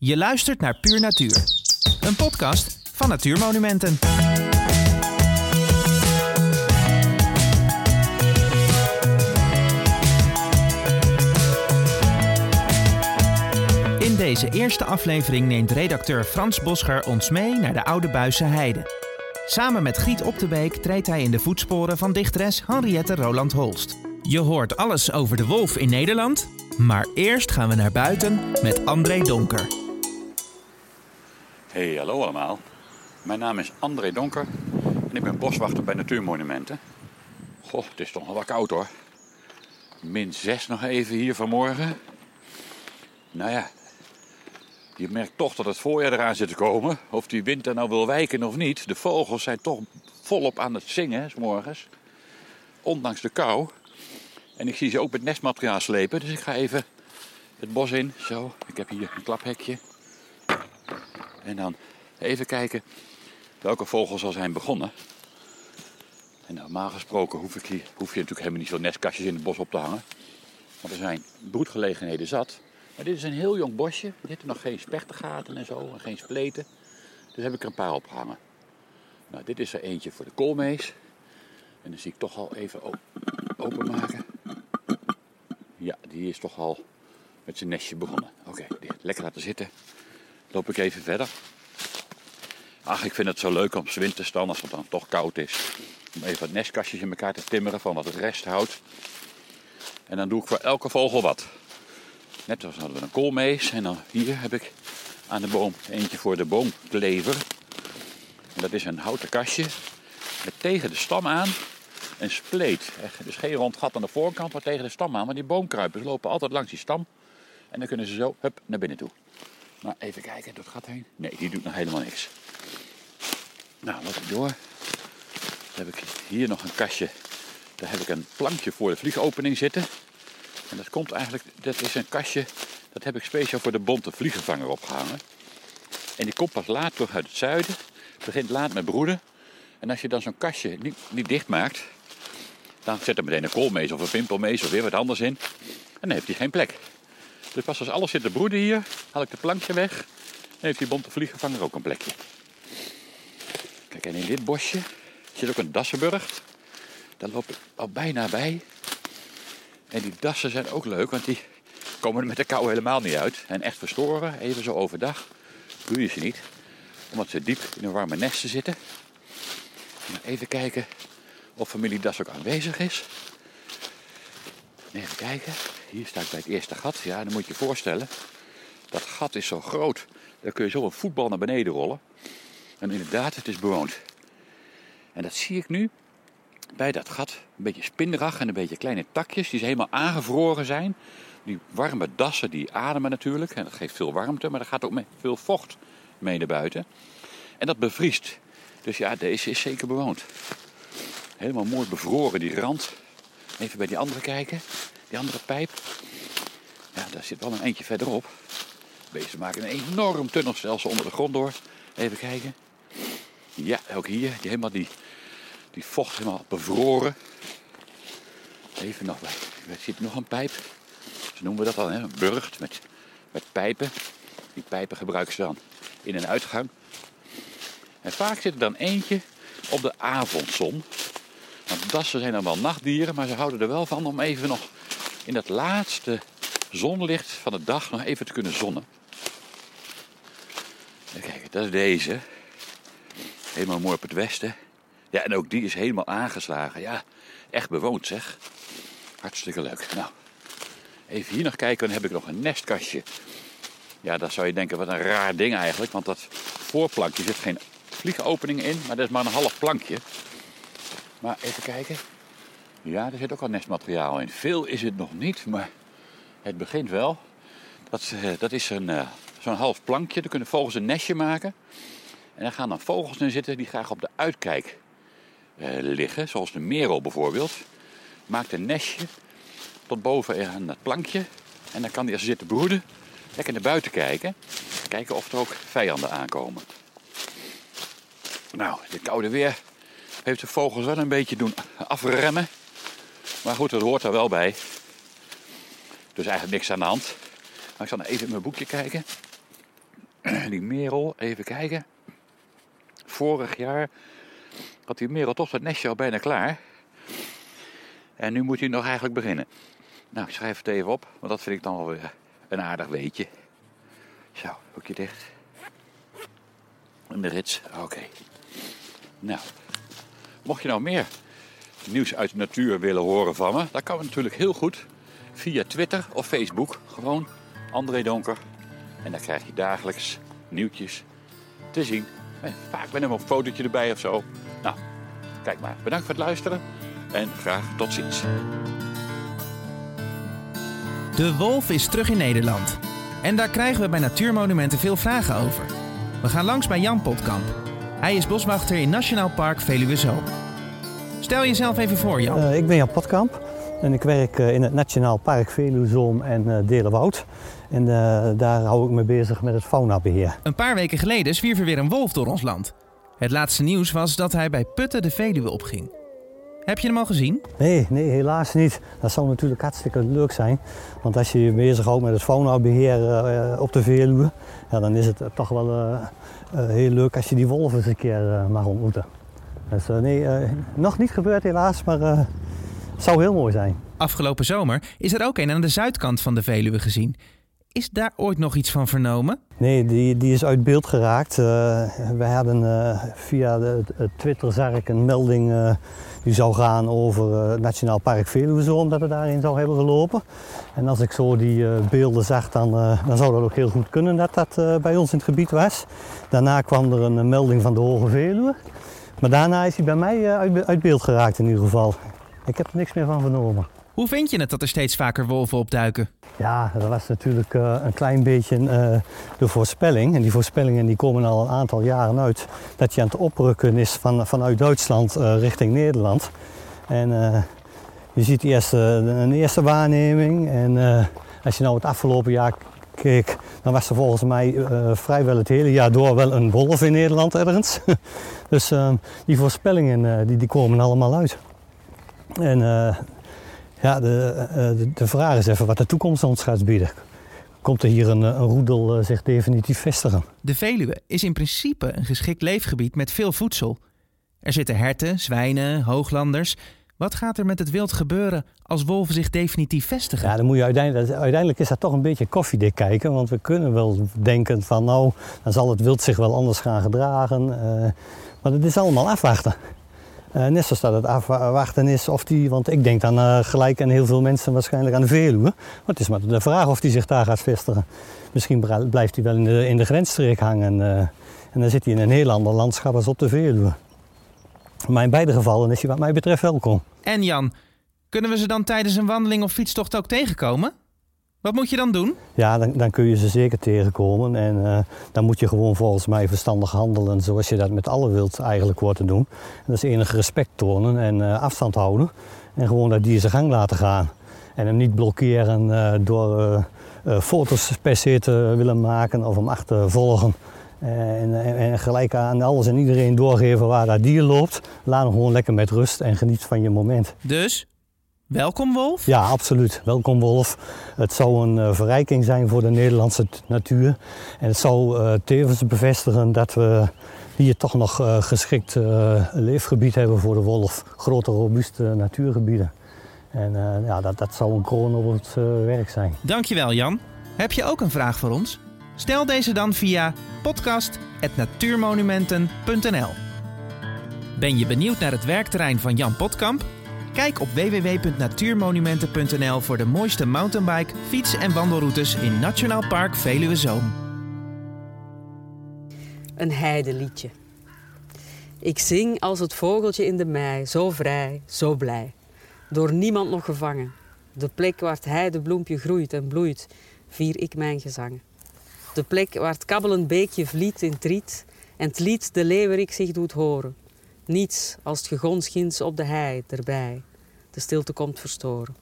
Je luistert naar Puur Natuur, een podcast van Natuurmonumenten. In deze eerste aflevering neemt redacteur Frans Boscher ons mee naar de Oude Buisse Heide. Samen met Griet Op de Beek treedt hij in de voetsporen van dichteres Henriette Roland Holst. Je hoort alles over de wolf in Nederland, maar eerst gaan we naar buiten met André Donker. Hey, hallo allemaal. Mijn naam is André Donker en ik ben boswachter bij Natuurmonumenten. Goh, het is toch nog wel koud hoor. Min 6 nog even hier vanmorgen. Nou ja, je merkt toch dat het voorjaar eraan zit te komen. Of die winter nou wil wijken of niet. De vogels zijn toch volop aan het zingen, s morgens. Ondanks de kou. En ik zie ze ook met nestmateriaal slepen. Dus ik ga even het bos in. Zo, ik heb hier een klaphekje. En dan even kijken welke vogels al zijn begonnen. En normaal gesproken hoef, ik hier, hoef je natuurlijk helemaal niet zo nestkastjes in het bos op te hangen. Want er zijn broedgelegenheden zat. Maar dit is een heel jong bosje. Er zitten nog geen spechtengaten en zo. En geen spleten. Dus heb ik er een paar opgehangen. Nou, dit is er eentje voor de koolmees. En dan zie ik toch al even openmaken. Ja, die is toch al met zijn nestje begonnen. Oké, lekker laten zitten. Loop ik even verder. Ach, ik vind het zo leuk om winters dan, als het dan toch koud is, om even wat nestkastjes in elkaar te timmeren van wat resthout. En dan doe ik voor elke vogel wat. Net als hadden we een koolmees. En dan hier heb ik aan de boom eentje voor de boomklever. En dat is een houten kastje met tegen de stam aan een spleet. Dus geen rond gat aan de voorkant, maar tegen de stam aan. Maar die boomkruipers lopen altijd langs die stam. En dan kunnen ze zo hup, naar binnen toe. Maar even kijken, door het gat heen. Nee, die doet nog helemaal niks. Nou, loop ik door. Dan heb ik hier nog een kastje. Daar heb ik een plankje voor de vliegopening zitten. En dat komt eigenlijk, dat is een kastje, dat heb ik speciaal voor de bonte vliegenvanger opgehangen. En die komt pas laat terug uit het zuiden. Begint laat met broeden. En als je dan zo'n kastje niet, niet dicht maakt, dan zet er meteen een koolmees of een pimpelmees of weer wat anders in. En dan heeft hij geen plek. Dus pas als alles zit te broeden hier, haal ik de plankje weg. En heeft die bonte vliegenvanger ook een plekje. Kijk, en in dit bosje zit ook een dassenburg. Daar loop ik al bijna bij. En die dassen zijn ook leuk, want die komen met de kou helemaal niet uit. En echt verstoren, even zo overdag, doe je ze niet. Omdat ze diep in een warme nesten zitten. Even kijken of familie das ook aanwezig is. Even kijken. Hier sta ik bij het eerste gat. Ja, dan moet je je voorstellen. Dat gat is zo groot. Daar kun je zo een voetbal naar beneden rollen. En inderdaad, het is bewoond. En dat zie ik nu bij dat gat. Een beetje spinderig en een beetje kleine takjes die helemaal aangevroren zijn. Die warme dassen die ademen natuurlijk. En dat geeft veel warmte, maar er gaat ook veel vocht mee naar buiten. En dat bevriest. Dus ja, deze is zeker bewoond. Helemaal mooi bevroren, die rand. Even bij die andere kijken. Die andere pijp. Ja, daar zit wel een eentje verderop. Deze maken een enorm tunnelstelsel onder de grond door. Even kijken. Ja, ook hier. Helemaal die, die vocht helemaal bevroren. Even nog. Er zit nog een pijp. Zo noemen we dat dan, hè? een burcht met, met pijpen. Die pijpen gebruiken ze dan in een uitgang. En vaak zit er dan eentje op de avondzon. Want dassen zijn dan wel nachtdieren, maar ze houden er wel van om even nog in dat laatste zonlicht van de dag nog even te kunnen zonnen. kijk, dat is deze. Helemaal mooi op het westen. Ja, en ook die is helemaal aangeslagen. Ja, echt bewoond zeg. Hartstikke leuk. Nou, even hier nog kijken. Dan heb ik nog een nestkastje. Ja, daar zou je denken, wat een raar ding eigenlijk. Want dat voorplankje zit geen vliegopening in, maar dat is maar een half plankje. Maar even kijken. Ja, er zit ook al nestmateriaal in. Veel is het nog niet, maar het begint wel. Dat, eh, dat is een, uh, zo'n half plankje. Daar kunnen vogels een nestje maken. En daar gaan dan vogels in zitten die graag op de uitkijk uh, liggen. Zoals de merel bijvoorbeeld. Maakt een nestje tot boven aan het plankje. En dan kan die als ze zitten broeden lekker naar buiten kijken. Kijken of er ook vijanden aankomen. Nou, dit koude weer heeft de vogels wel een beetje doen afremmen. Maar goed, dat hoort er wel bij. Dus eigenlijk niks aan de hand. Maar ik zal even in mijn boekje kijken. die merel, even kijken. Vorig jaar had die merel toch het nestje al bijna klaar. En nu moet hij nog eigenlijk beginnen. Nou, ik schrijf het even op, want dat vind ik dan wel een aardig weetje. Zo, hoekje dicht. En de rits, oké. Nou, mocht je nou meer nieuws uit de natuur willen horen van me, dan kan natuurlijk heel goed via Twitter of Facebook. Gewoon André Donker. En dan krijg je dagelijks nieuwtjes te zien. Vaak met hem een fotootje erbij of zo. Nou, kijk maar. Bedankt voor het luisteren en graag tot ziens. De wolf is terug in Nederland. En daar krijgen we bij Natuurmonumenten veel vragen over. We gaan langs bij Jan Potkamp. Hij is boswachter in Nationaal Park Veluwe Zoom. Stel jezelf even voor, Jan. Uh, ik ben Jan Potkamp en ik werk uh, in het Nationaal Park Veluwe Zoom en uh, Delenwoud. En daar hou ik me bezig met het faunabeheer. Een paar weken geleden zwierf er weer een wolf door ons land. Het laatste nieuws was dat hij bij Putten de Veluwe opging. Heb je hem al gezien? Nee, nee, helaas niet. Dat zou natuurlijk hartstikke leuk zijn. Want als je je bezighoudt met het faunabeheer uh, op de Veluwe, ja, dan is het toch wel uh, heel leuk als je die wolven eens een keer mag ontmoeten. Dus nee, nog niet gebeurd helaas, maar het zou heel mooi zijn. Afgelopen zomer is er ook een aan de zuidkant van de Veluwe gezien. Is daar ooit nog iets van vernomen? Nee, die, die is uit beeld geraakt. Uh, we hadden uh, via de, het Twitter een melding uh, die zou gaan over Nationaal Park Veluwe, omdat het daarin zou hebben gelopen. En als ik zo die beelden zag, dan, dan zou dat ook heel goed kunnen dat dat bij ons in het gebied was. Daarna kwam er een melding van de Hoge Veluwe. Maar daarna is hij bij mij uit, uit beeld geraakt in ieder geval. Ik heb er niks meer van vernomen. Hoe vind je het dat er steeds vaker wolven opduiken? Ja, dat was natuurlijk uh, een klein beetje uh, de voorspelling. En die voorspellingen die komen al een aantal jaren uit. Dat je aan het oprukken is van, vanuit Duitsland uh, richting Nederland. En je ziet eerst een eerste waarneming. En als je nou het afgelopen jaar keek, dan was er volgens mij vrijwel het hele jaar door wel een wolf in Nederland ergens. dus die voorspellingen die, die komen allemaal uit. En ja, de, de, de, vraag is even wat de toekomst ons gaat bieden. Komt er hier een, een roedel zich definitief vestigen? De Veluwe is in principe een geschikt leefgebied met veel voedsel. Er zitten herten, zwijnen, hooglanders. Wat gaat er met het wild gebeuren als wolven zich definitief vestigen? Ja, dan moet je uiteindelijk, uiteindelijk is dat toch een beetje koffiedik kijken. Want we kunnen wel denken van nou, dan zal het wild zich wel anders gaan gedragen. Uh, maar het is allemaal afwachten. Uh, net zoals dat het afwachten is of die, want ik denk dan uh, gelijk aan heel veel mensen waarschijnlijk aan de Veluwe. Maar het is maar de vraag of die zich daar gaat vestigen. Misschien blijft hij wel in de, in de grensstreek hangen uh, en dan zit hij in een heel ander landschap als op de Veluwe. Maar in beide gevallen is hij wat mij betreft welkom. En Jan, kunnen we ze dan tijdens een wandeling of fietstocht ook tegenkomen? Wat moet je dan doen? Ja, dan, dan kun je ze zeker tegenkomen. En uh, dan moet je gewoon volgens mij verstandig handelen zoals je dat met alle wild eigenlijk wordt te doen. En dat is enige respect tonen en uh, afstand houden. En gewoon dat dier zijn gang laten gaan. En hem niet blokkeren uh, door foto's per se te willen maken of hem achtervolgen. En, en, en, gelijk aan alles en iedereen doorgeven waar dat dier loopt. Laat hem gewoon lekker met rust en geniet van je moment. Dus Welkom Wolf? Ja, absoluut. Welkom Wolf. Het zou een uh, verrijking zijn voor de Nederlandse natuur. En het zou uh, tevens bevestigen dat we hier toch nog uh, geschikt leefgebied hebben voor de wolf. Grote, robuuste natuurgebieden. En ja, dat, dat zou een kroon op het werk zijn. Dankjewel Jan. Heb je ook een vraag voor ons? Stel deze dan via podcast.natuurmonumenten.nl Ben je benieuwd naar het werkterrein van Jan Potkamp? Kijk op www.natuurmonumenten.nl voor de mooiste mountainbike, fiets- en wandelroutes in Nationaal Park Veluwe Zoom. Een heideliedje. Ik zing als het vogeltje in de mei, zo vrij, zo blij. Door niemand nog gevangen. De plek waar het heidebloempje groeit en bloeit, vier ik mijn gezangen. De plek waar het kabbelend beekje vliet in triet en het lied de leeuwerik zich doet horen. Niets als het gegons ginds op de hei erbij de stilte komt verstoren.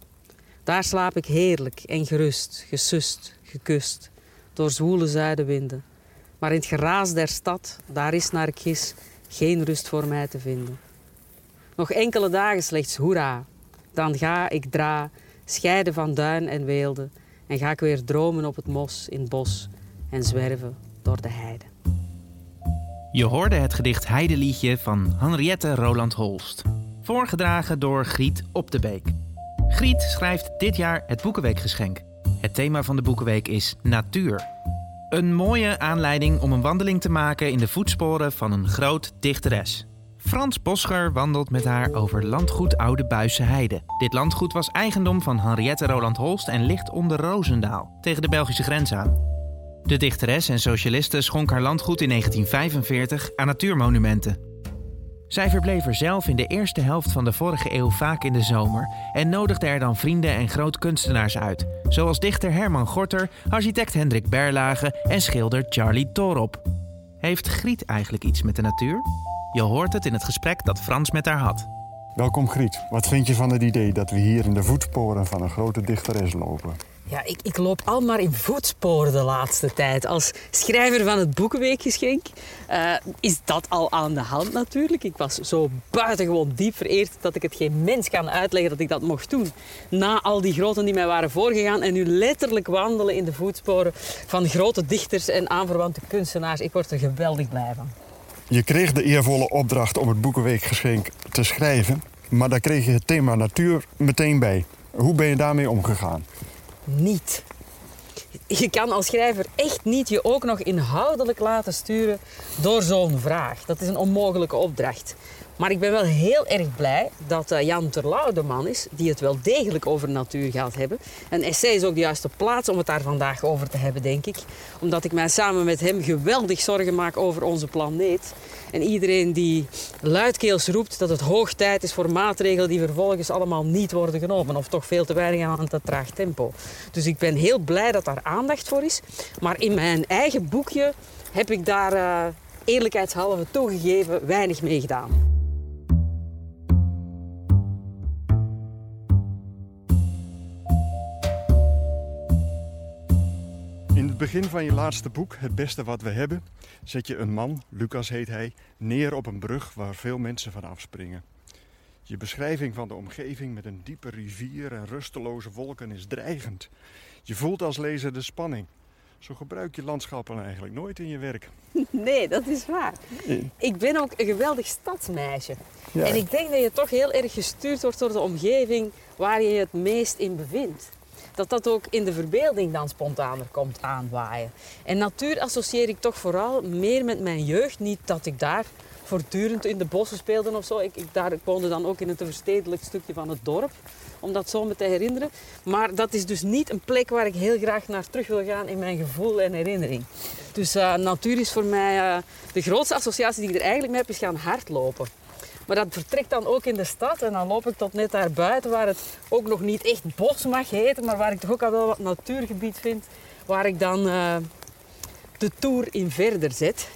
Daar slaap ik heerlijk en gerust, gesust, gekust, door zwoele zuidenwinden. Maar in het geraas der stad, daar is naar ik gis, geen rust voor mij te vinden. Nog enkele dagen slechts hoera, dan ga ik dra, scheiden van duin en weelde, en ga ik weer dromen op het mos in het bos en zwerven door de heide. Je hoorde het gedicht Heideliedje van Henriette Roland Holst. Voorgedragen door Griet Op de Beek. Griet schrijft dit jaar het Boekenweekgeschenk. Het thema van de Boekenweek is natuur. Een mooie aanleiding om een wandeling te maken in de voetsporen van een groot dichteres. Frans Boscher wandelt met haar over landgoed Oude Buisse Heide. Dit landgoed was eigendom van Henriette Roland Holst en ligt onder Roosendaal, tegen de Belgische grens aan. De dichteres en socialiste schonk haar landgoed in 1945 aan natuurmonumenten. Zij verbleef er zelf in de eerste helft van de vorige eeuw vaak in de zomer en nodigde er dan vrienden en grootkunstenaars uit, zoals dichter Herman Gorter, architect Hendrik Berlage en schilder Charlie Torop. Heeft Griet eigenlijk iets met de natuur? Je hoort het in het gesprek dat Frans met haar had. Welkom Griet. Wat vind je van het idee dat we hier in de voetsporen van een grote dichteres lopen? Ja, ik, ik loop al maar in voetsporen de laatste tijd. Als schrijver van het Boekenweekgeschenk uh, is dat al aan de hand natuurlijk. Ik was zo buitengewoon diep vereerd dat ik het geen mens kan uitleggen dat ik dat mocht doen. Na al die groten die mij waren voorgegaan en nu letterlijk wandelen in de voetsporen van grote dichters en aanverwante kunstenaars. Ik word er geweldig blij van. Je kreeg de eervolle opdracht om het Boekenweekgeschenk te schrijven, maar daar kreeg je het thema natuur meteen bij. Hoe ben je daarmee omgegaan? Niet. Je kan als schrijver echt niet je ook nog inhoudelijk laten sturen door zo'n vraag. Dat is een onmogelijke opdracht. Maar ik ben wel heel erg blij dat uh, Jan Terlouw de man is die het wel degelijk over natuur gaat hebben. Een essay is ook de juiste plaats om het daar vandaag over te hebben, denk ik. Omdat ik mij samen met hem geweldig zorgen maak over onze planeet. En iedereen die luidkeels roept dat het hoog tijd is voor maatregelen die vervolgens allemaal niet worden genomen. Of toch veel te weinig aan het traag tempo. Dus ik ben heel blij dat daar aandacht voor is. Maar in mijn eigen boekje heb ik daar uh, eerlijkheidshalve toegegeven weinig mee gedaan. Begin van je laatste boek, Het Beste Wat We Hebben, zet je een man, Lucas heet hij, neer op een brug waar veel mensen van afspringen. Je beschrijving van de omgeving met een diepe rivier en rusteloze wolken is dreigend. Je voelt als lezer de spanning. Zo gebruik je landschappen eigenlijk nooit in je werk. Nee, dat is waar. Ik ben ook een geweldig stadsmeisje. En ik denk dat je toch heel erg gestuurd wordt door de omgeving waar je je het meest in bevindt dat dat ook in de verbeelding dan spontaner komt aanwaaien. En natuur associeer ik toch vooral meer met mijn jeugd. Niet dat ik daar voortdurend in de bossen speelde of zo. Ik, ik, daar, ik woonde dan ook in het verstedelijk stukje van het dorp. Om dat zo me te herinneren. Maar dat is dus niet een plek waar ik heel graag naar terug wil gaan in mijn gevoel en herinnering. Dus uh, natuur is voor mij uh, de grootste associatie die ik er eigenlijk mee heb, is gaan hardlopen. Maar dat vertrekt dan ook in de stad en dan loop ik tot net daar buiten waar het ook nog niet echt bos mag heten, maar waar ik toch ook al wel wat natuurgebied vind, waar ik dan uh, de tour in verder zet.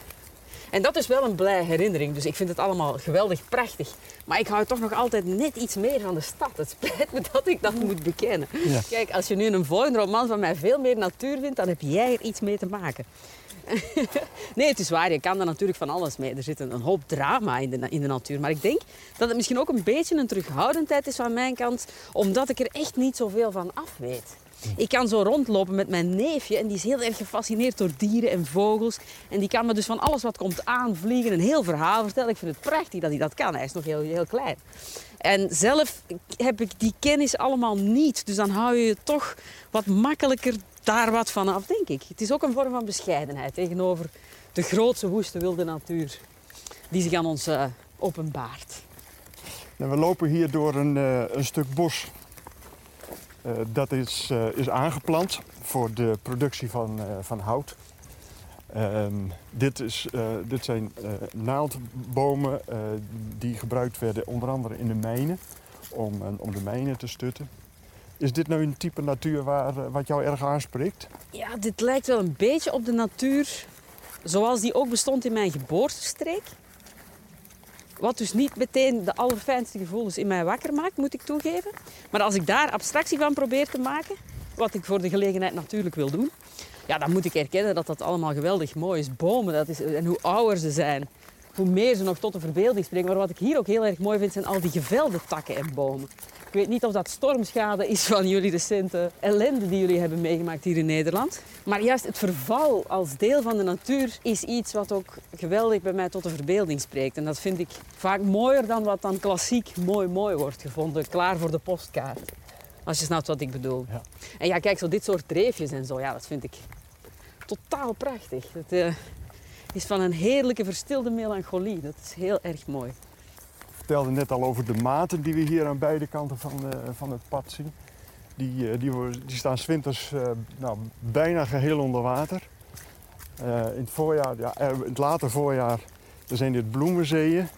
En dat is wel een blij herinnering, dus ik vind het allemaal geweldig prachtig. Maar ik hou toch nog altijd net iets meer van de stad. Het spijt me dat ik dat moet bekennen. Ja. Kijk, als je nu een volgende roman van mij veel meer natuur vindt, dan heb jij er iets mee te maken. nee, het is waar. Je kan er natuurlijk van alles mee. Er zit een, een, hoop drama in de, in de natuur. Maar ik denk dat het misschien ook een beetje een terughoudendheid is van mijn kant. Omdat ik er echt niet zoveel van af weet. Ik kan zo rondlopen met mijn neefje en die is heel erg gefascineerd door dieren en vogels. En die kan me dus van alles wat komt aanvliegen een heel verhaal vertellen. Ik vind het prachtig dat hij dat kan. Hij is nog heel, heel klein. En zelf heb ik die kennis allemaal niet. Dus dan hou je je toch wat makkelijker daar wat van af, denk ik. Het is ook een vorm van bescheidenheid tegenover de grootste woeste wilde natuur die zich aan ons uh, openbaart. Nou, we lopen hier door een, uh, een stuk bos. Uh, dat is, is aangeplant voor de productie van, van hout. Ehm, dit, is, dit zijn naaldbomen die gebruikt werden onder andere in de mijnen om, om de mijnen te stutten. Is dit nou een type natuur waar, eh, wat jou erg aanspreekt? Ja, dit lijkt wel een beetje op de natuur zoals die ook bestond in mijn geboortestreek. Wat dus niet meteen de allerfijnste gevoelens in mij wakker maakt, moet ik toegeven. Maar als ik daar abstractie van probeer te maken, wat ik voor de gelegenheid natuurlijk wil doen, ja, dan moet ik erkennen dat dat allemaal geweldig mooi is. Bomen, dat is, en hoe ouder ze zijn, hoe meer ze nog tot de verbeelding spreken. Maar wat ik hier ook heel erg mooi vind, zijn al die gevelde takken en bomen. Ik weet niet of dat stormschade is van jullie recente ellende die jullie hebben meegemaakt hier in Nederland. Maar juist het verval als deel van de natuur is iets wat ook geweldig bij mij tot de verbeelding spreekt. En dat vind ik vaak mooier dan wat dan klassiek mooi mooi wordt gevonden. Klaar voor de postkaart. Als je snapt wat ik bedoel. Ja. En ja, kijk, zo dit soort dreefjes en zo, ja, dat vind ik totaal prachtig. Het eh, is van een heerlijke verstilde melancholie. Dat is heel erg mooi. Ik vertelde net al over de maten die we hier aan beide kanten van, eh, van het pad zien. Die, eh, die, die staan 's winters eh, nou, bijna geheel onder water. In het voorjaar, ja, in het late voorjaar, er zijn dit bloemenzeeën.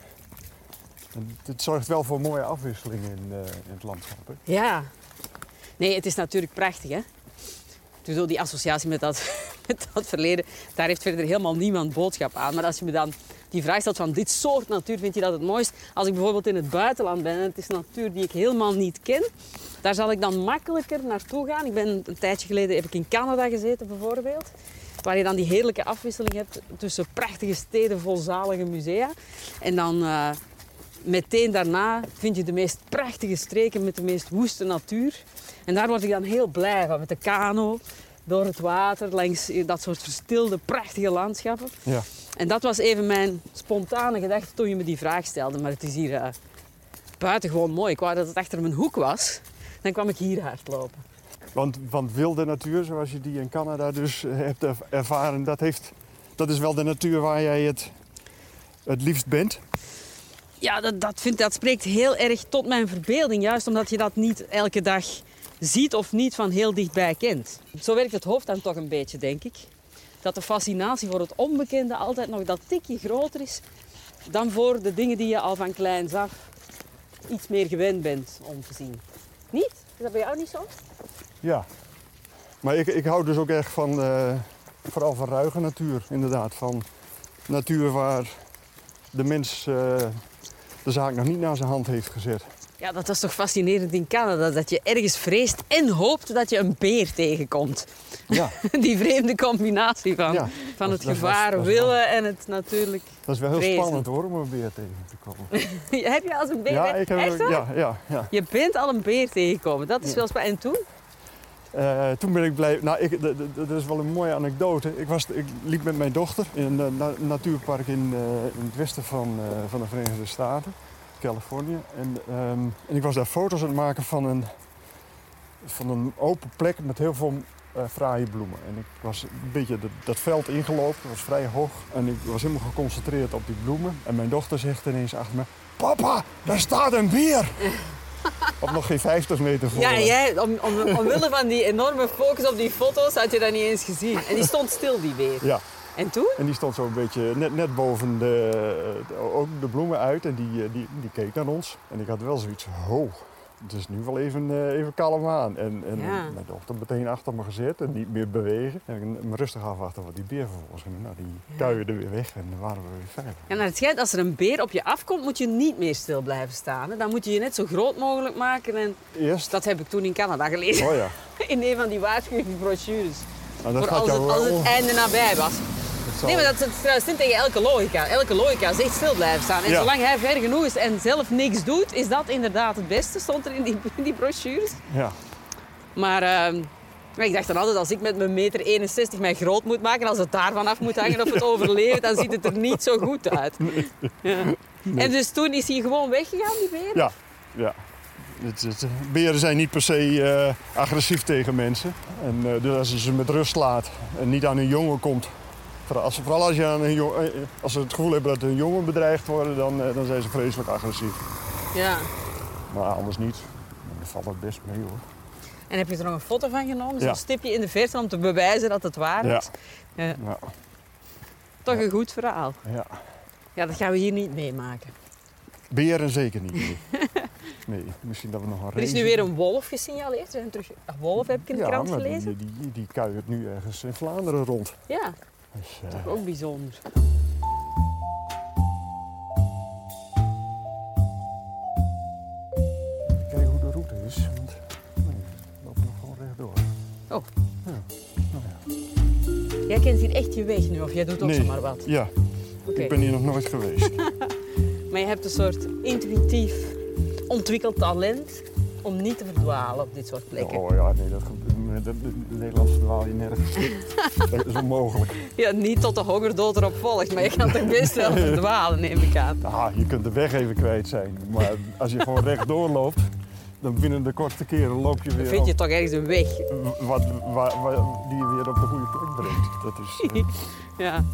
En het zorgt wel voor mooie afwisseling in, in het landschap. Hè? Ja. Nee, het is natuurlijk prachtig, hè? Dus ook die associatie met dat, met dat verleden, daar heeft verder helemaal niemand boodschap aan. Maar als je me dan die vraag stelt van dit soort natuur, vind je dat het mooist? Als ik bijvoorbeeld in het buitenland ben en het is natuur die ik helemaal niet ken, daar zal ik dan makkelijker naartoe gaan. Ik ben een tijdje geleden heb ik in Canada gezeten bijvoorbeeld. Waar je dan die heerlijke afwisseling hebt tussen prachtige steden vol zalige musea. En dan eh, meteen daarna vind je de meest prachtige streken met de meest woeste natuur. En daar word ik dan heel blij van, met de kano, door het water, langs dat soort verstilde, prachtige landschappen. Ja. En dat was even mijn spontane gedachte toen je me die vraag stelde. Maar het is hier uh, buitengewoon mooi. Ik wou dat het achter mijn hoek was. Dan kwam ik hier hardlopen. Want, want wilde natuur, zoals je die in Canada dus eh, hebt er- ervaren, dat, heeft, dat is wel de natuur waar jij het, het liefst bent. Ja, dat, dat, vind, dat spreekt heel erg tot mijn verbeelding. Juist omdat je dat niet elke dag ziet of niet van heel dichtbij kent. Zo werkt het hoofd dan toch een beetje, denk ik. Dat de fascinatie voor het onbekende altijd nog dat tikje groter is dan voor de dingen die je al van kleins af iets meer gewend bent om te zien. Niet? Is dat bij jou niet zo? Ja. Maar ik, ik hou dus ook echt van, eh, vooral van ruige natuur, inderdaad. Van natuur waar de mens eh, de zaak nog niet naar zijn hand heeft gezet. Ja, dat is toch fascinerend in Canada. Dat je ergens vreest en hoopt dat je een beer tegenkomt. Ja, Die vreemde combinatie van, Ja, van het dat- gevaar dat is wel- willen en het natuurlijk... dat is wel heel Vrezen. spannend hoor, om een beer tegen te komen. heb je als een beer... Ja, ik heb, Echt ja, ja, ja. Je bent al een beer tegengekomen. Dat is Ja. wel spannend. En toen? Eh, toen ben ik blij. Nou, ik, dat is wel een mooie anekdote. Ik, was, ik liep met mijn dochter in een eh, na- natuurpark in, eh, in het westen van, van de Verenigde Staten, Californië. En, ehm, en ik was daar foto's aan het maken van een, van een open plek met heel veel eh fraaie bloemen. En ik was een beetje dat, dat veld ingelopen, dat was vrij hoog. En ik was helemaal geconcentreerd op die bloemen. En mijn dochter zegt ineens achter me: Papa, daar staat een beer! op nog geen 50 meter voor Ja, jij, om, om, omwille van die enorme focus op die foto's had je dat niet eens gezien. En die stond stil, die beer. Ja. En toen? En die stond zo een beetje net, net boven de, ook de bloemen uit en die, eh, die, die keek naar ons. En ik had wel zoiets, ho, het is nu wel even, eh, even kalm aan. En, en Ja. mijn dochter meteen achter me gezet en niet meer bewegen. En ik me rustig afwachten wat die beer vervolgens ging. Nou, die kuierde weer weg en dan waren we weer veilig. Ja, naar het schijnt, als er een beer op je afkomt, moet je niet meer stil blijven staan. hè. Dan moet je je net zo groot mogelijk maken. En Eerst, dat heb ik toen in Canada gelezen. oh ja, In een van die waarschuwingsbrochures. nou, dat Voor gaat als het, als het einde nabij was. Dat zal- Nee, maar dat is trouwens niet tegen elke logica. Elke logica zegt stil blijven staan. En Ja. zolang hij ver genoeg is en zelf niks doet, is dat inderdaad het beste, stond er in die, in die brochures. Ja, Maar ehm, ik dacht dan altijd, als ik met mijn meter 61 mij groot moet maken, als het daarvan af moet hangen of het overleeft, dan ziet het er niet zo goed uit. Ja. En dus toen is hij gewoon weggegaan, die beer? ja, ja. Beren zijn niet per se eh, agressief tegen mensen. En, eh, dus als je ze met rust laat en niet aan hun jongen komt. Vooral als, vooral als, je aan een jong, eh, als ze het gevoel hebben dat hun jongen bedreigd worden, dan, eh, dan zijn ze vreselijk agressief. Ja. Maar anders niet. Dan valt het best mee hoor. En heb je er nog een foto van genomen? Zo'n Ja. stipje in de verte om te bewijzen dat het waar is? Ja. Ja, Toch een goed verhaal. ja. Ja, dat gaan we hier niet meemaken. Beren zeker niet. Nee. nee, misschien dat we nog een Er is nu weer een wolf gesignaleerd. Er zijn terug... Een wolf heb ik in de ja, krant gelezen. Die, die, die kuiert nu ergens in Vlaanderen rond. Ja, Dus, eh, ook bijzonder. Kijken hoe de route is. Want nee, we lopen nog gewoon rechtdoor. Oh. Ja. Nou ja. Jij kent hier echt je weg nu, of jij doet ook Nee. zomaar wat. Ja. Ik ben hier nog nooit geweest. Maar je hebt een soort intuïtief ontwikkeld talent om niet te verdwalen op dit soort plekken. Oh ja, nee, dat, dat, dat, in Nederland verdwaal je nergens. dat is onmogelijk. Ja, niet tot de hongerdood erop volgt, maar je kan toch best wel verdwalen, neem ik aan. Ah, je kunt de weg even kwijt zijn. Maar als je gewoon rechtdoor loopt, dan binnen de kortste keren loop je Dan weer vind je toch ergens een weg. wat, waar- die je weer op de goede plek brengt. Dat is, eh, Ja.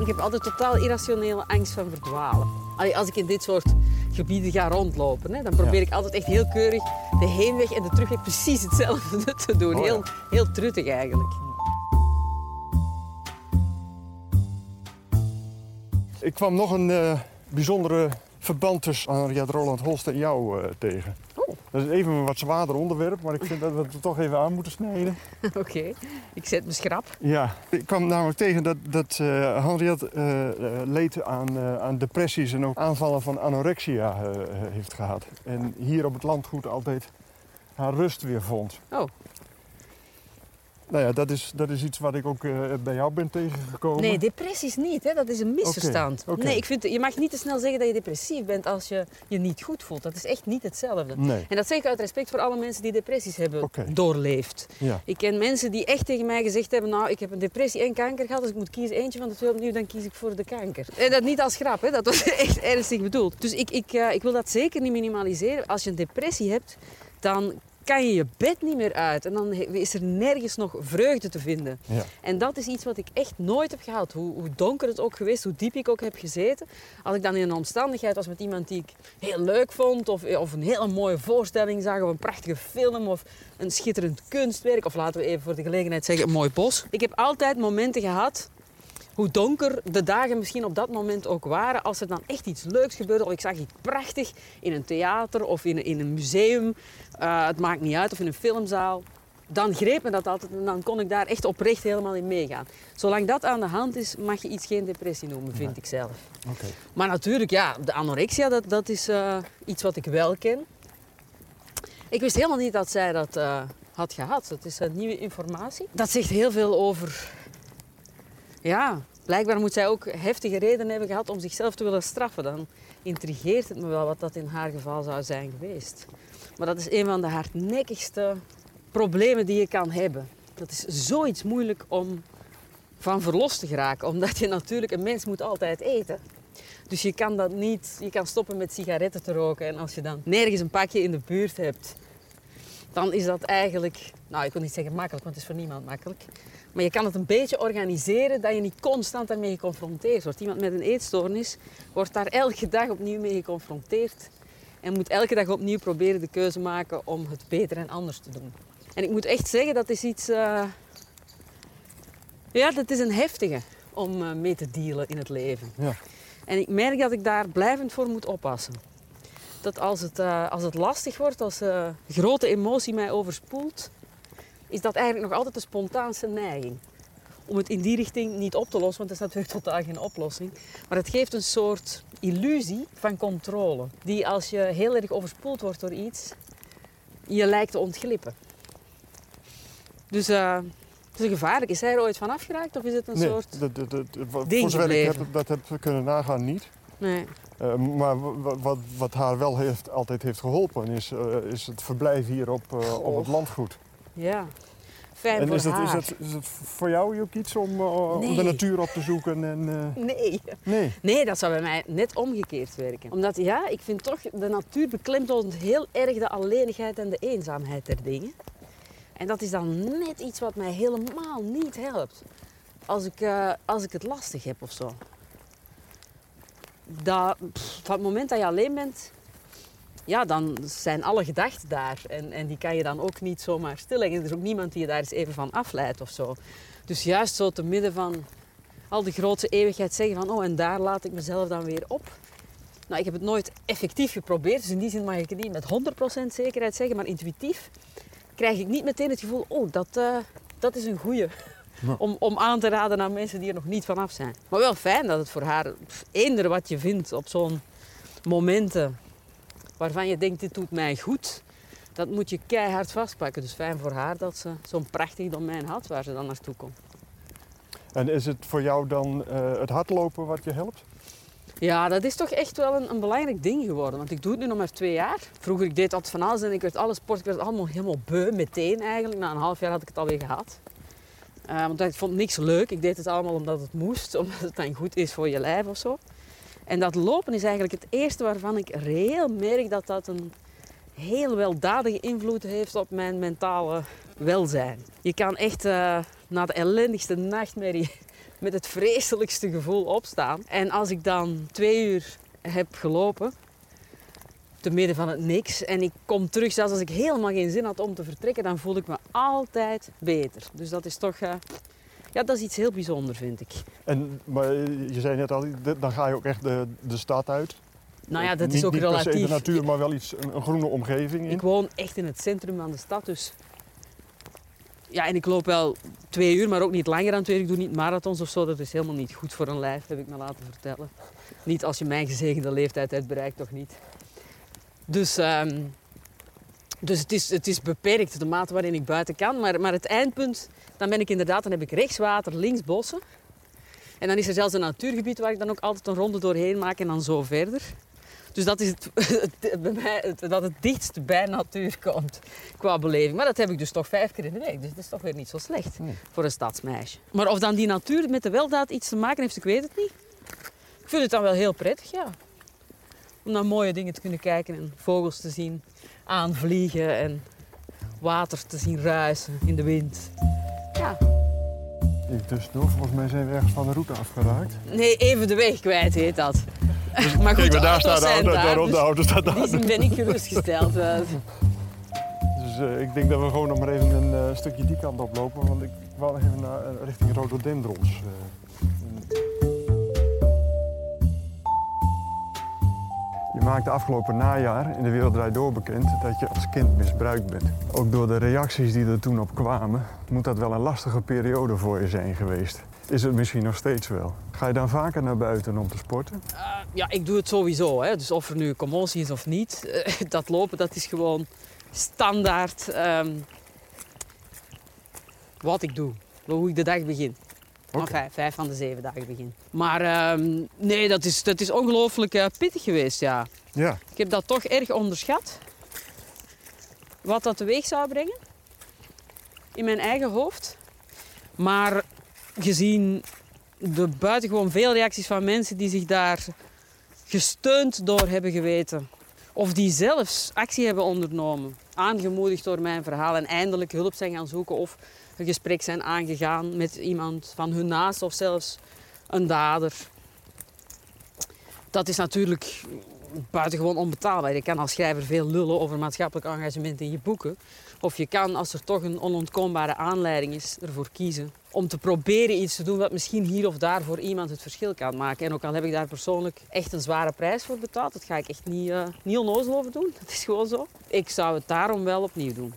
Ik heb altijd totaal irrationele angst van verdwalen. Allee, als ik in dit soort gebieden ga rondlopen, hè, dan probeer Ja. ik altijd echt heel keurig de heenweg en de terugweg precies hetzelfde te doen. Oh ja. heel, heel truttig eigenlijk. Ik kwam nog een eh, bijzondere verband tussen Henriette Roland Holst en jou eh, tegen. Dat is even een wat zwaarder onderwerp, maar ik vind dat we het er toch even aan moeten snijden. Oké, ik zet me schrap. Ja, ik kwam namelijk tegen dat, dat eh, Henriette eh, leed aan, eh, aan depressies en ook aanvallen van anorexia heeft gehad. En hier op het landgoed altijd haar rust weer vond. Oh, Nou ja, dat is, dat is iets wat ik ook eh, bij jou ben tegengekomen. nee, depressies niet, hè? dat is een misverstand. Nee, ik vind, je mag niet te snel zeggen dat je depressief bent als je je niet goed voelt. Dat is echt niet hetzelfde. Nee, En dat zeg ik uit respect voor alle mensen die depressies hebben doorleefd. ja. Ik ken mensen die echt tegen mij gezegd hebben: Nou, ik heb een depressie en kanker gehad, dus ik moet kiezen eentje van de twee opnieuw, dan kies ik voor de kanker. En dat niet als grap, hè? dat was echt ernstig bedoeld. Dus ik, ik, eh, ik wil dat zeker niet minimaliseren. Als je een depressie hebt, dan kan je je bed niet meer uit en dan is er nergens nog vreugde te vinden. ja. En dat is iets wat ik echt nooit heb gehad. Hoe, hoe donker het ook geweest, hoe diep ik ook heb gezeten. Als ik dan in een omstandigheid was met iemand die ik heel leuk vond, of, of een hele mooie voorstelling zag, of een prachtige film, of een schitterend kunstwerk, of laten we even voor de gelegenheid zeggen een mooi bos. Ik heb altijd momenten gehad, hoe donker de dagen misschien op dat moment ook waren, als er dan echt iets leuks gebeurde, of ik zag iets prachtig in een theater of in, in een museum, eh, het maakt niet uit, of in een filmzaal dan greep me dat altijd en dan kon ik daar echt oprecht helemaal in meegaan. Zolang dat aan de hand is, mag je iets geen depressie noemen, vind ik zelf. Maar natuurlijk, ja, de anorexia, dat, dat is eh, iets wat ik wel ken. Ik wist helemaal niet dat zij dat eh, had gehad. Dat is nieuwe informatie. Dat zegt heel veel over... Ja, blijkbaar moet zij ook heftige redenen hebben gehad om zichzelf te willen straffen. Dan intrigeert het me wel wat dat in haar geval zou zijn geweest. Maar dat is een van de hardnekkigste problemen die je kan hebben. Dat is zoiets moeilijk om van verlost te geraken. Omdat je natuurlijk, een mens moet altijd eten. Dus je kan dat niet, je kan stoppen met sigaretten te roken. En als je dan nergens een pakje in de buurt hebt, dan is dat eigenlijk, nou ik wil niet zeggen makkelijk, want het is voor niemand makkelijk. Maar je kan het een beetje organiseren dat je niet constant daarmee geconfronteerd wordt. Iemand met een eetstoornis wordt daar elke dag opnieuw mee geconfronteerd. En moet elke dag opnieuw proberen de keuze maken om het beter en anders te doen. En ik moet echt zeggen, dat is iets... eh, Ja, dat is een heftige om eh, mee te dealen in het leven. Ja. En ik merk dat ik daar blijvend voor moet oppassen. Dat als het, eh, als het lastig wordt, als eh grote emotie mij overspoelt, is dat eigenlijk nog altijd de spontaanste neiging. Om het in die richting niet op te lossen, want dat is natuurlijk totaal geen oplossing. Maar het geeft een soort illusie van controle. Die als je heel erg overspoeld wordt door iets, je lijkt te ontglippen. Dus eh, het is een gevaarlijk. Is hij er ooit van afgeraakt of is het een Nee, soort... dat, dat, dat, voor zover ik heb, dat heb kunnen nagaan niet. Nee. Eh, maar wa- wa- wat, wat haar wel heeft, altijd heeft geholpen is, eh, is het verblijf hier op, eh, op het landgoed. Ja. Fijn En voor is het, haar. is, het, is het voor jou ook iets om, om de natuur op te zoeken? En, Nee. nee. Nee, dat zou bij mij net omgekeerd werken. Omdat ja, ik vind toch, de natuur beklemtoont heel erg de alleenigheid en de eenzaamheid der dingen. En dat is dan net iets wat mij helemaal niet helpt. Als ik, als ik het lastig heb of zo. Dat, van het moment dat je alleen bent, ja, dan zijn alle gedachten daar. En, en die kan je dan ook niet zomaar stilleggen. Er is ook niemand die je daar eens even van afleidt of zo. Dus juist zo te midden van al de grootste eeuwigheid zeggen van oh en daar laat ik mezelf dan weer op. Nou, ik heb het nooit effectief geprobeerd, dus in die zin mag ik het niet met 100% zekerheid zeggen, maar intuïtief krijg ik niet meteen het gevoel, oh dat, eh, dat is een goeie. Ja. Om, om aan te raden aan mensen die er nog niet vanaf zijn. Maar wel fijn dat het voor haar, eender wat je vindt op zo'n momenten waarvan je denkt dit doet mij goed, dat moet je keihard vastpakken. Dus fijn voor haar dat ze zo'n prachtig domein had waar ze dan naartoe kon. En is het voor jou dan eh, het hardlopen wat je helpt? Ja, dat is toch echt wel een, een belangrijk ding geworden. Want ik doe het nu nog maar twee jaar. Vroeger ik deed dat van alles en ik werd alle sport, ik werd allemaal helemaal beu meteen eigenlijk. Na een half jaar had ik het alweer gehad. Uh, want ik vond niks leuk. Ik deed het allemaal omdat het moest, omdat het dan goed is voor je lijf of zo. En dat lopen is eigenlijk het eerste waarvan ik reëel merk dat dat een heel weldadige invloed heeft op mijn mentale welzijn. Je kan echt uh, na de ellendigste nachtmerrie met het vreselijkste gevoel opstaan. En als ik dan twee uur heb gelopen, te midden van het niks, en ik kom terug, zelfs als ik helemaal geen zin had om te vertrekken, dan voel ik me altijd beter. Dus dat is toch, uh, ja, dat is iets heel bijzonders, vind ik. En maar je zei net al, dan ga je ook echt de, de stad uit. Nou ja, dat niet, is ook niet relatief. se de natuur, maar wel iets, een, een groene omgeving in. Ik woon echt in het centrum van de stad, dus ja, en ik loop wel twee uur, maar ook niet langer dan twee uur. Ik doe niet marathons of zo. Dat is helemaal niet goed voor een lijf, heb ik me laten vertellen. Niet als je mijn gezegende leeftijd hebt bereikt, toch niet. Dus, um, dus het, is, het is beperkt, de mate waarin ik buiten kan. Maar, maar het eindpunt, dan ben ik inderdaad, dan heb ik rechts water, links bossen. En dan is er zelfs een natuurgebied waar ik dan ook altijd een ronde doorheen maak en dan zo verder. Dus dat is het, het, bij mij, het, dat het dichtst bij natuur komt qua beleving. Maar dat heb ik dus toch vijf keer in de week. Dus dat is toch weer niet zo slecht Nee. voor een stadsmeisje. Maar of dan die natuur met de weldaad iets te maken heeft, ik weet het niet. Ik vind het dan wel heel prettig, ja. Om naar mooie dingen te kunnen kijken en vogels te zien aanvliegen en water te zien ruisen in de wind. Ja. Ik dus nog, volgens mij zijn we ergens van de route afgeraakt. Nee, even de weg kwijt heet dat. Maar goed, Kijk, maar daar staat de auto, daar, daarom de dus auto staat daar. zin ben ik gerustgesteld. eh. Dus eh, ik denk dat we gewoon nog maar even een eh, stukje die kant oplopen, want ik wou nog even naar, eh, richting rhododendrons. Je maakte afgelopen najaar in de Wereld Draait Door bekend dat je als kind misbruikt bent. Ook door de reacties die er toen op kwamen, moet dat wel een lastige periode voor je zijn geweest. Is het misschien nog steeds wel? Ga je dan vaker naar buiten om te sporten? Uh, ja, ik doe het sowieso. Hè. Dus of er nu commotie is of niet, dat lopen dat is gewoon standaard um, wat ik doe. Hoe ik de dag begin. Okay. Enfin, vijf van de zeven dagen begin. Maar um, nee, dat is, dat is ongelooflijk uh, pittig geweest, ja. Ja. Ik heb dat toch erg onderschat. Wat dat teweeg zou brengen. In mijn eigen hoofd. Maar gezien de buitengewoon veel reacties van mensen die zich daar gesteund door hebben geweten. Of die zelfs actie hebben ondernomen. Aangemoedigd door mijn verhaal en eindelijk hulp zijn gaan zoeken. Of een gesprek zijn aangegaan met iemand van hun naast of zelfs een dader. Dat is natuurlijk buitengewoon onbetaalbaar. Je kan als schrijver veel lullen over maatschappelijk engagement in je boeken. Of je kan, als er toch een onontkoombare aanleiding is, ervoor kiezen om te proberen iets te doen wat misschien hier of daar voor iemand het verschil kan maken. En ook al heb ik daar persoonlijk echt een zware prijs voor betaald, dat ga ik echt niet, uh, niet onnozel over doen. Dat is gewoon zo. Ik zou het daarom wel opnieuw doen.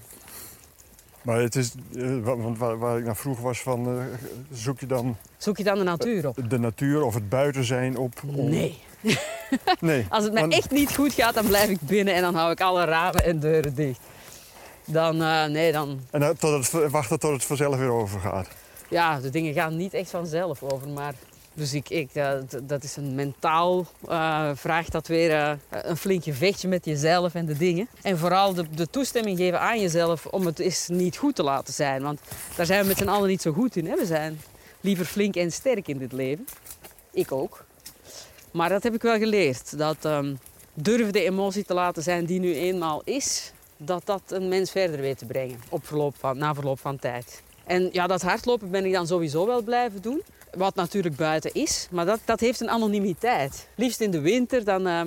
Maar het is, uh, want waar, waar, ik naar vroeg was van, uh, zoek je dan... Zoek je dan de natuur op? De natuur of het buiten zijn op... Om... Nee. nee. Als het mij want... echt niet goed gaat, dan blijf ik binnen en dan hou ik alle ramen en deuren dicht. Dan, uh, nee, dan... En dan tot het, wachten tot het vanzelf weer overgaat? Ja, de dingen gaan niet echt vanzelf over, maar... Dus ik, ik, dat, is een mentaal, uh, vraagt dat weer uh, een flink gevechtje met jezelf en de dingen. En vooral de, de, toestemming geven aan jezelf om het eens niet goed te laten zijn. Want daar zijn we met z'n allen niet zo goed in. Hè? We zijn liever flink en sterk in dit leven. Ik ook. Maar dat heb ik wel geleerd. Dat um, durven de emotie te laten zijn die nu eenmaal is, dat dat een mens verder weet te brengen op verloop van, na verloop van tijd. En ja, dat hardlopen ben ik dan sowieso wel blijven doen. Wat natuurlijk buiten is, maar dat, dat heeft een anonimiteit. Liefst in de winter, dan uh,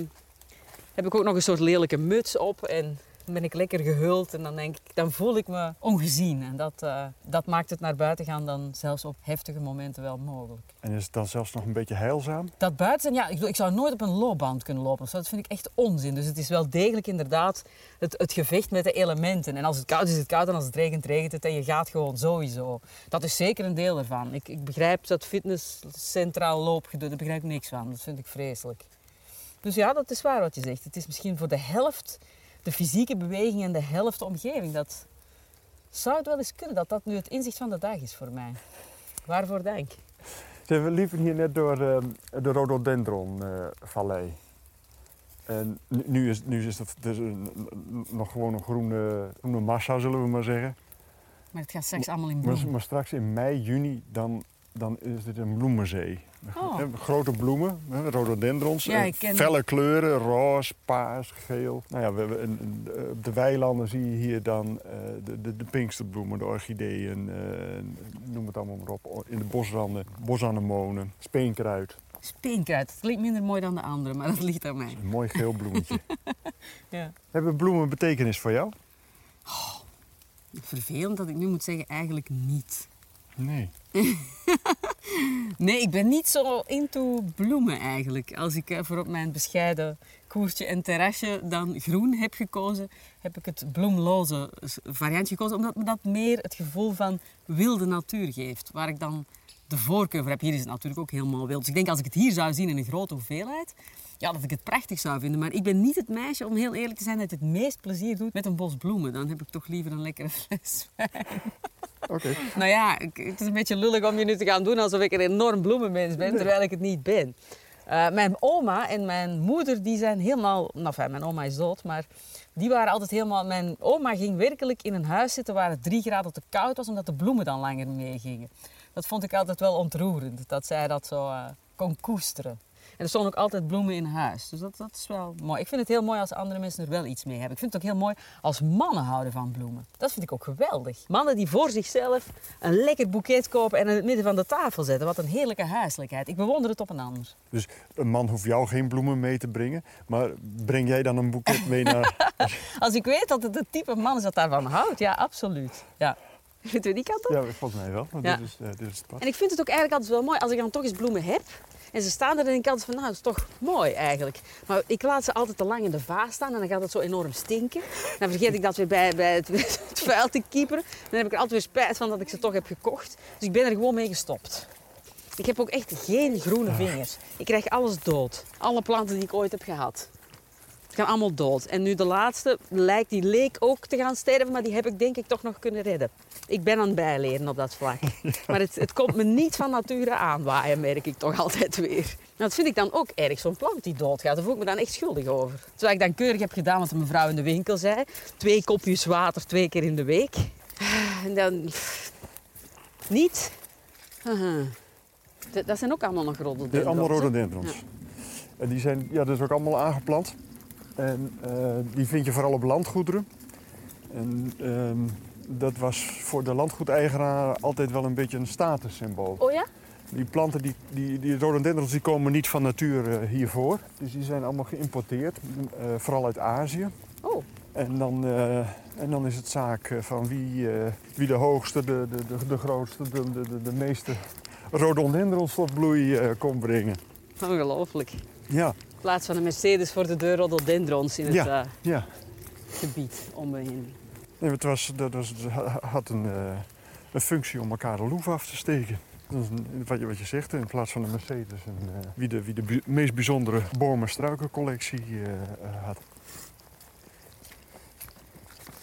heb ik ook nog een soort lelijke muts op en dan ben ik lekker gehuld en dan, denk ik, dan voel ik me ongezien. En dat, uh, dat maakt het naar buiten gaan dan zelfs op heftige momenten wel mogelijk. En is het dan zelfs nog een beetje heilzaam? Dat buiten, ja, ik, ik zou nooit op een loopband kunnen lopen. Dat vind ik echt onzin. Dus het is wel degelijk inderdaad het, het gevecht met de elementen. En als het koud is, is het koud en als het regent, regent het. En je gaat gewoon sowieso. Dat is zeker een deel ervan. Ik, ik begrijp dat fitness centraal loopgedoe, daar begrijp ik niks van. Dat vind ik vreselijk. Dus ja, dat is waar wat je zegt. Het is misschien voor de helft de fysieke beweging en de helft de omgeving. Dat zou het wel eens kunnen dat dat nu het inzicht van de dag is voor mij. Waarvoor dank. We liepen hier net door eh, de rhododendron-vallei. en nu- nu is, nu is het dus een- nog gewoon een groene, groene massa, zullen we maar zeggen. Maar het gaat straks allemaal in Maar, bloei. maar straks in mei, juni, dan, dan is dit een bloemenzee. Oh. Hè, Grote bloemen, rhododendrons, Ja, eh, ken- felle kleuren, roze, paars, geel. Nou ja, we, hebben eh, op de weilanden zie je hier dan eh, de, de, de pinksterbloemen, de orchideeën, eh, noem het allemaal maar op. In de bosranden, bosanemonen, speenkruid. Speenkruid. Het klinkt minder mooi dan de andere, maar dat ligt aan mij. Een mooi geel bloemetje. Ja. Hebben bloemen betekenis voor jou? Vervelend dat ik nu moet zeggen, eigenlijk niet. Nee. Nee, ik ben niet zo into bloemen eigenlijk. Als ik eh, voor op mijn bescheiden koertje en terrasje dan groen heb gekozen, heb ik het bloemloze variant gekozen, omdat me dat meer het gevoel van wilde natuur geeft. Waar ik dan de voorkeur voor heb. Hier is het natuurlijk ook helemaal wild. Dus ik denk als ik het hier zou zien in een grote hoeveelheid, ja, dat ik het prachtig zou vinden. Maar ik ben niet het meisje, om heel eerlijk te zijn, dat het meest plezier doet met een bos bloemen. Dan heb ik toch liever een lekkere fles Oké. nou ja, het is een beetje lullig om je nu te gaan doen alsof ik een enorm bloemenmens ben, terwijl ik het niet ben. Eh, mijn oma en mijn moeder die zijn helemaal... Nou, enfin, mijn oma is dood, maar die waren altijd helemaal... Mijn oma ging werkelijk in een huis zitten waar het drie graden te koud was, omdat de bloemen dan langer meegingen. Dat vond ik altijd wel ontroerend, dat zij dat zo eh, kon koesteren. En er stonden ook altijd bloemen in huis. Dus dat, dat is wel mooi. Ik vind het heel mooi als andere mensen er wel iets mee hebben. Ik vind het ook heel mooi als mannen houden van bloemen. Dat vind ik ook geweldig. Mannen die voor zichzelf een lekker boeket kopen en in het midden van de tafel zetten. Wat een heerlijke huiselijkheid. Ik bewonder het op een ander. Dus een man hoeft jou geen bloemen mee te brengen. Maar breng jij dan een boeket mee naar... Als ik weet dat het het type man is dat daarvan houdt, ja, absoluut. Ja. Vindt u die kant op? Ja, volgens mij wel. Ja. Dit, is, eh, dit is het pad. En ik vind het ook eigenlijk altijd wel mooi als ik dan toch eens bloemen heb. En ze staan er en ik altijd van, nou, dat is toch mooi eigenlijk. Maar ik laat ze altijd te lang in de vaas staan en dan gaat het zo enorm stinken. Dan vergeet ik dat weer bij, bij het, het vuil te kieperen. Dan heb ik er altijd weer spijt van dat ik ze toch heb gekocht. Dus ik ben er gewoon mee gestopt. Ik heb ook echt geen groene vingers. Ik krijg alles dood. Alle planten die ik ooit heb gehad. Die gaan allemaal dood. En nu de laatste, lijkt, die leek ook te gaan sterven, maar die heb ik denk ik toch nog kunnen redden. Ik ben aan het bijleren op dat vlak. Maar het, het komt me niet van nature aanwaaien, merk ik toch altijd weer. Nou, dat vind ik dan ook erg, zo'n plant die doodgaat. Daar voel ik me dan echt schuldig over. Terwijl ik dan keurig heb gedaan wat de mevrouw in de winkel zei. Twee kopjes water, twee keer in de week. En dan... niet. Dat- Dat zijn ook allemaal nog zijn allemaal hè? rhododendrons. En die zijn ja, dat is ook allemaal aangeplant. En eh, die vind je vooral op landgoederen. En ehm, dat was voor de landgoedeigenaar altijd wel een beetje een statussymbool. Oh ja? Die planten, die, die, die rhododendrons, die komen niet van natuur eh, hier voor. Dus die zijn allemaal geïmporteerd, eh, vooral uit Azië. Oh. En dan, en dan is het zaak van wie, wie de hoogste, de, de, de, de grootste, de, de, de, meeste rhododendrons tot bloei kon brengen. Ongelooflijk. Ja, In plaats van een Mercedes voor de deur rhododendrons in het Ja. eh, ja. gebied om me heen. Nee, het was, dat was, had een, eh, een functie om elkaar de loef af te steken. Wat, je, wat je zegt, in plaats van een Mercedes. Een, eh, wie de, wie de bu- meest bijzondere bomen- struikencollectie eh, eh, had.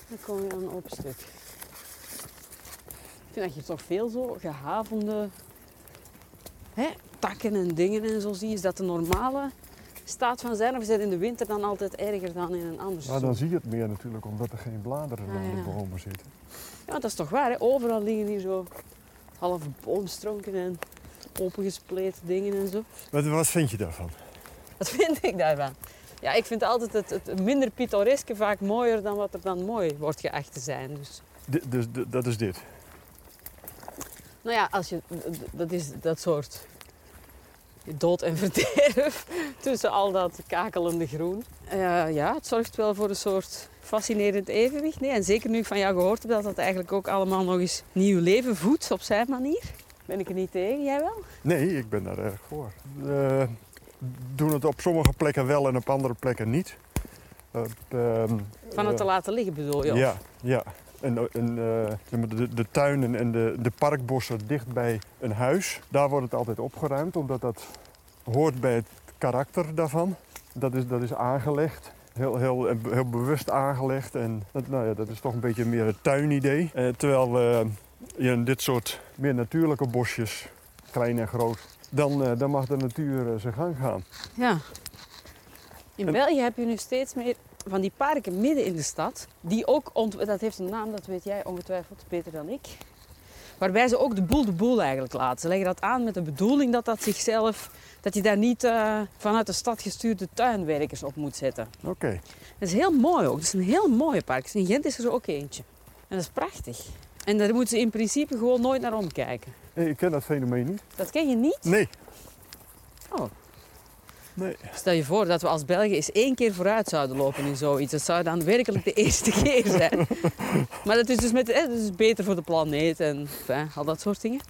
Dan kom je aan een open stuk. Ik vind dat je toch veel zo gehavende hè, takken en dingen en zo ziet. Is dat de normale staat van zijn? Of is dat in de winter dan altijd erger dan in een ander Maar seizoen? dan zie je het meer natuurlijk, omdat er geen bladeren Ah, aan de ja. bomen zitten. Ja, dat is toch waar. Hè? Overal liggen hier zo halve boomstronken en opengespleten dingen en zo. Wat, wat vind je daarvan? Wat vind ik daarvan? Ja, ik vind altijd het, het minder pittoreske vaak mooier dan wat er dan mooi wordt geacht te zijn. Dus dus dat is dit. Nou ja, als je, dat is dat soort dood en verderf tussen al dat kakelende groen. Eh, ja, het zorgt wel voor een soort fascinerend evenwicht. Nee, en zeker nu ik van jou gehoord heb dat dat eigenlijk ook allemaal nog eens nieuw leven voedt op zijn manier. Ben ik er niet tegen, jij wel? Nee, ik ben daar erg voor. We doen het op sommige plekken wel en op andere plekken niet. Op, ehm, Van het te eh, laten liggen bedoel je? of? Ja, ja. En, en eh, de, de tuinen en de, de parkbossen dicht bij een huis, daar wordt het altijd opgeruimd, omdat dat hoort bij het karakter daarvan. Dat is, dat is aangelegd, heel, heel, heel bewust aangelegd. En dat, nou ja, dat is toch een beetje meer het tuinidee. Eh, terwijl eh, je in dit soort meer natuurlijke bosjes klein en groot, dan, eh, dan mag de natuur eh, zijn gang gaan. Ja. In En- België heb je nu steeds meer van die parken midden in de stad. Die ook, ont- dat heeft een naam, dat weet jij ongetwijfeld beter dan ik. Waarbij ze ook de boel de boel eigenlijk laten. Ze leggen dat aan met de bedoeling dat dat zichzelf... Dat je daar niet eh, vanuit de stad gestuurde tuinwerkers op moet zetten. Oké. Dat is heel mooi ook. Dat is een heel mooi park. In Gent is er zo ook eentje. En dat is prachtig. En daar moeten ze in principe gewoon nooit naar omkijken. Nee, Ik ken dat fenomeen niet. Dat ken je niet? Nee. Oh. Nee. Stel je voor dat we als België eens één keer vooruit zouden lopen in zoiets. Dat zou dan werkelijk de eerste keer zijn. maar dat is dus met, hè, dat is beter voor de planeet en al dat soort dingen.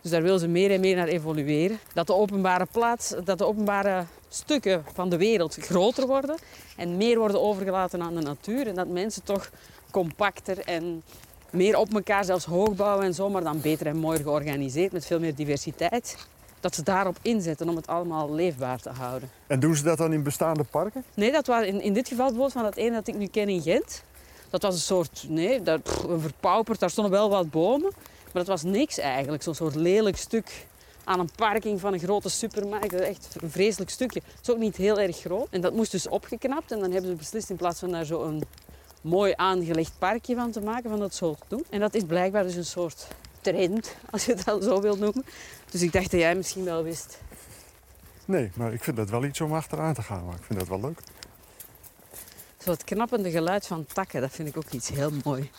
Dus daar willen ze meer en meer naar evolueren. Dat de openbare plaats, dat de openbare stukken van de wereld groter worden en meer worden overgelaten aan de natuur. En dat mensen toch compacter en meer op elkaar zelfs hoog bouwen en zo, maar dan beter en mooier georganiseerd met veel meer diversiteit. Dat ze daarop inzetten om het allemaal leefbaar te houden. En doen ze dat dan in bestaande parken? Nee, dat was in, in dit geval bijvoorbeeld van dat ene dat ik nu ken in Gent. Dat was een soort, nee, dat, pff, een verpauperd. Daar stonden wel wat bomen. Maar dat was niks eigenlijk. Zo'n soort lelijk stuk aan een parking van een grote supermarkt. Dat is echt een vreselijk stukje. Het is ook niet heel erg groot. En dat moest dus opgeknapt. En dan hebben ze beslist in plaats van daar zo een mooi aangelegd parkje van te maken, van dat zo te doen. En dat is blijkbaar dus een soort trend, als je het dan zo wilt noemen. Dus ik dacht dat jij misschien wel wist. Nee, maar ik vind dat wel iets om achteraan te gaan. Maar ik vind dat wel leuk. Zo het knappende geluid van takken, dat vind ik ook iets heel mooi.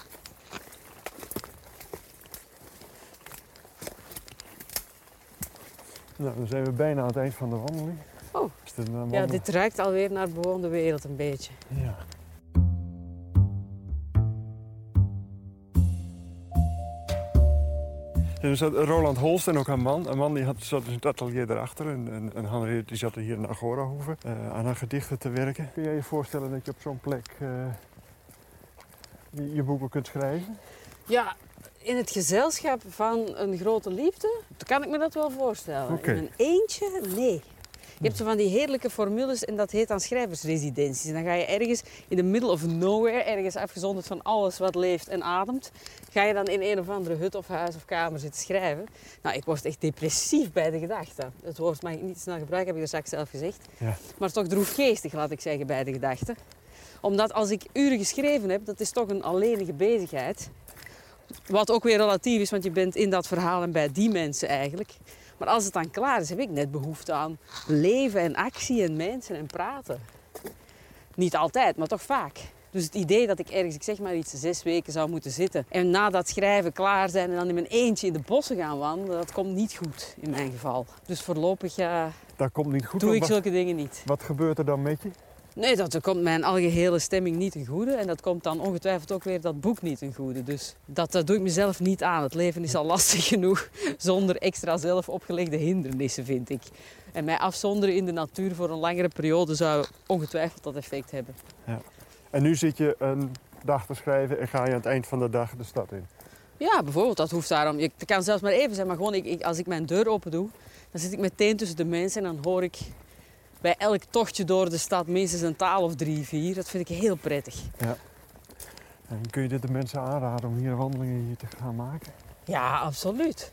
Nou, dan zijn we bijna aan het eind van de wandeling. Oh. Een Ja, dit ruikt alweer naar bewoonde wereld een beetje. Ja. En er zat Roland Holst en ook een man. Een man die had, zat in het atelier daarachter. En, en, en Henriette die zat er hier in Agorahoeve eh aan haar gedichten te werken. Kun jij je voorstellen dat je op zo'n plek eh, je, je boeken kunt schrijven? Ja, in het gezelschap van een grote liefde kan ik me dat wel voorstellen. In een eentje, nee. Je hebt zo van die heerlijke formules en dat heet dan schrijversresidenties. En dan ga je ergens in the middle of nowhere, ergens afgezonderd van alles wat leeft en ademt, ga je dan in een of andere hut of huis of kamer zitten schrijven. Nou, ik word echt depressief bij de gedachte. Het woord mag ik niet snel gebruiken, heb ik er straks zelf gezegd. Ja. Maar toch droefgeestig, laat ik zeggen, bij de gedachte. Omdat als ik uren geschreven heb, dat is toch een alleenige bezigheid. Wat ook weer relatief is, want je bent in dat verhaal en bij die mensen eigenlijk. Maar als het dan klaar is, heb ik net behoefte aan leven en actie en mensen en praten. Niet altijd, maar toch vaak. Dus het idee dat ik ergens, ik zeg maar iets, zes weken zou moeten zitten en na dat schrijven klaar zijn en dan in mijn eentje in de bossen gaan wandelen, dat komt niet goed in mijn geval. Dus voorlopig ja, Dat komt niet goed. doe ik wat, zulke dingen niet. wat gebeurt er dan met je? Nee, dat komt mijn algehele stemming niet ten goede. En dat komt dan ongetwijfeld ook weer dat boek niet ten goede. Dus dat, dat doe ik mezelf niet aan. Het leven is al lastig genoeg zonder extra zelf opgelegde hindernissen, vind ik. En mij afzonderen in de natuur voor een langere periode zou ongetwijfeld dat effect hebben. En nu zit je een dag te schrijven en ga je aan het eind van de dag de stad in. Ja, bijvoorbeeld, dat hoeft daarom. Het kan zelfs maar even zijn, maar gewoon ik, ik- als ik mijn deur open doe, dan zit ik meteen tussen de mensen en dan hoor ik bij elk tochtje door de stad minstens een taal of drie, vier. Dat vind ik heel prettig. En kun je dit de mensen aanraden om hier wandelingen hier te gaan maken? Ja, absoluut.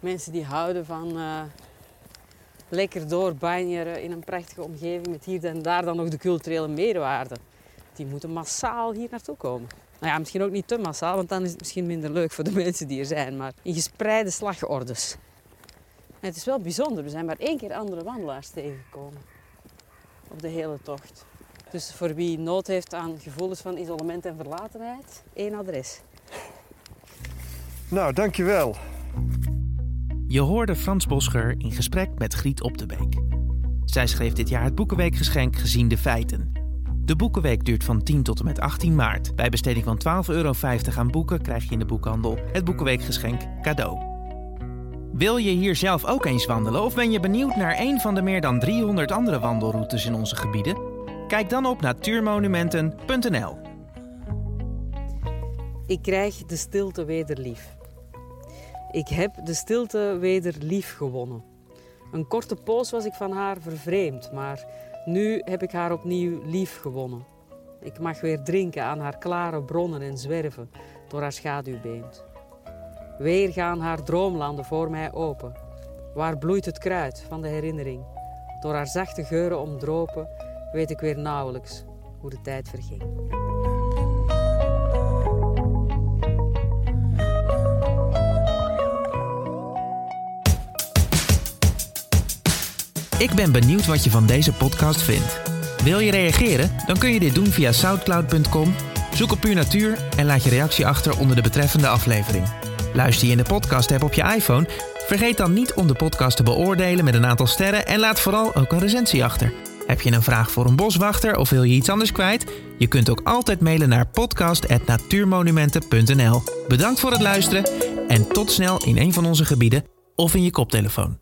Mensen die houden van eh, lekker doorbanjeren in een prachtige omgeving met hier en daar dan nog de culturele meerwaarde. Die moeten massaal hier naartoe komen. Nou ja, misschien ook niet te massaal, want dan is het misschien minder leuk voor de mensen die er zijn. Maar in gespreide slagordes. En het is wel bijzonder, we zijn maar één keer andere wandelaars tegengekomen. Op de hele tocht. Dus voor wie nood heeft aan gevoelens van isolement en verlatenheid, één adres. Nou, dankjewel. Je hoorde Frans Boscher in gesprek met Griet Op de Beek. Zij schreef dit jaar het Boekenweekgeschenk Gezien de Feiten. De Boekenweek duurt van 10 tot en met 18 maart. Bij besteding van 12,50 euro aan boeken krijg je in de boekhandel het Boekenweekgeschenk cadeau. Wil je hier zelf ook eens wandelen of ben je benieuwd naar een van de meer dan 300 andere wandelroutes in onze gebieden? Kijk dan op natuurmonumenten.nl. Ik krijg de stilte weder lief. Ik heb de stilte weder lief gewonnen. Een korte poos was ik van haar vervreemd, maar nu heb ik haar opnieuw lief gewonnen. Ik mag weer drinken aan haar klare bronnen en zwerven door haar schaduwbeent. Weer gaan haar droomlanden voor mij open. Waar bloeit het kruid van de herinnering? Door haar zachte geuren omdropen, weet ik weer nauwelijks hoe de tijd verging. Ik ben benieuwd wat je van deze podcast vindt. Wil je reageren? Dan kun je dit doen via soundcloud.com. Zoek op Puur Natuur en laat je reactie achter onder de betreffende aflevering. Luister je in de podcast-app op je iPhone? Vergeet dan niet om de podcast te beoordelen met een aantal sterren en laat vooral ook een recensie achter. Heb je een vraag voor een boswachter of wil je iets anders kwijt? Je kunt ook altijd mailen naar podcast.natuurmonumenten.nl. Bedankt voor het luisteren en tot snel in een van onze gebieden of in je koptelefoon.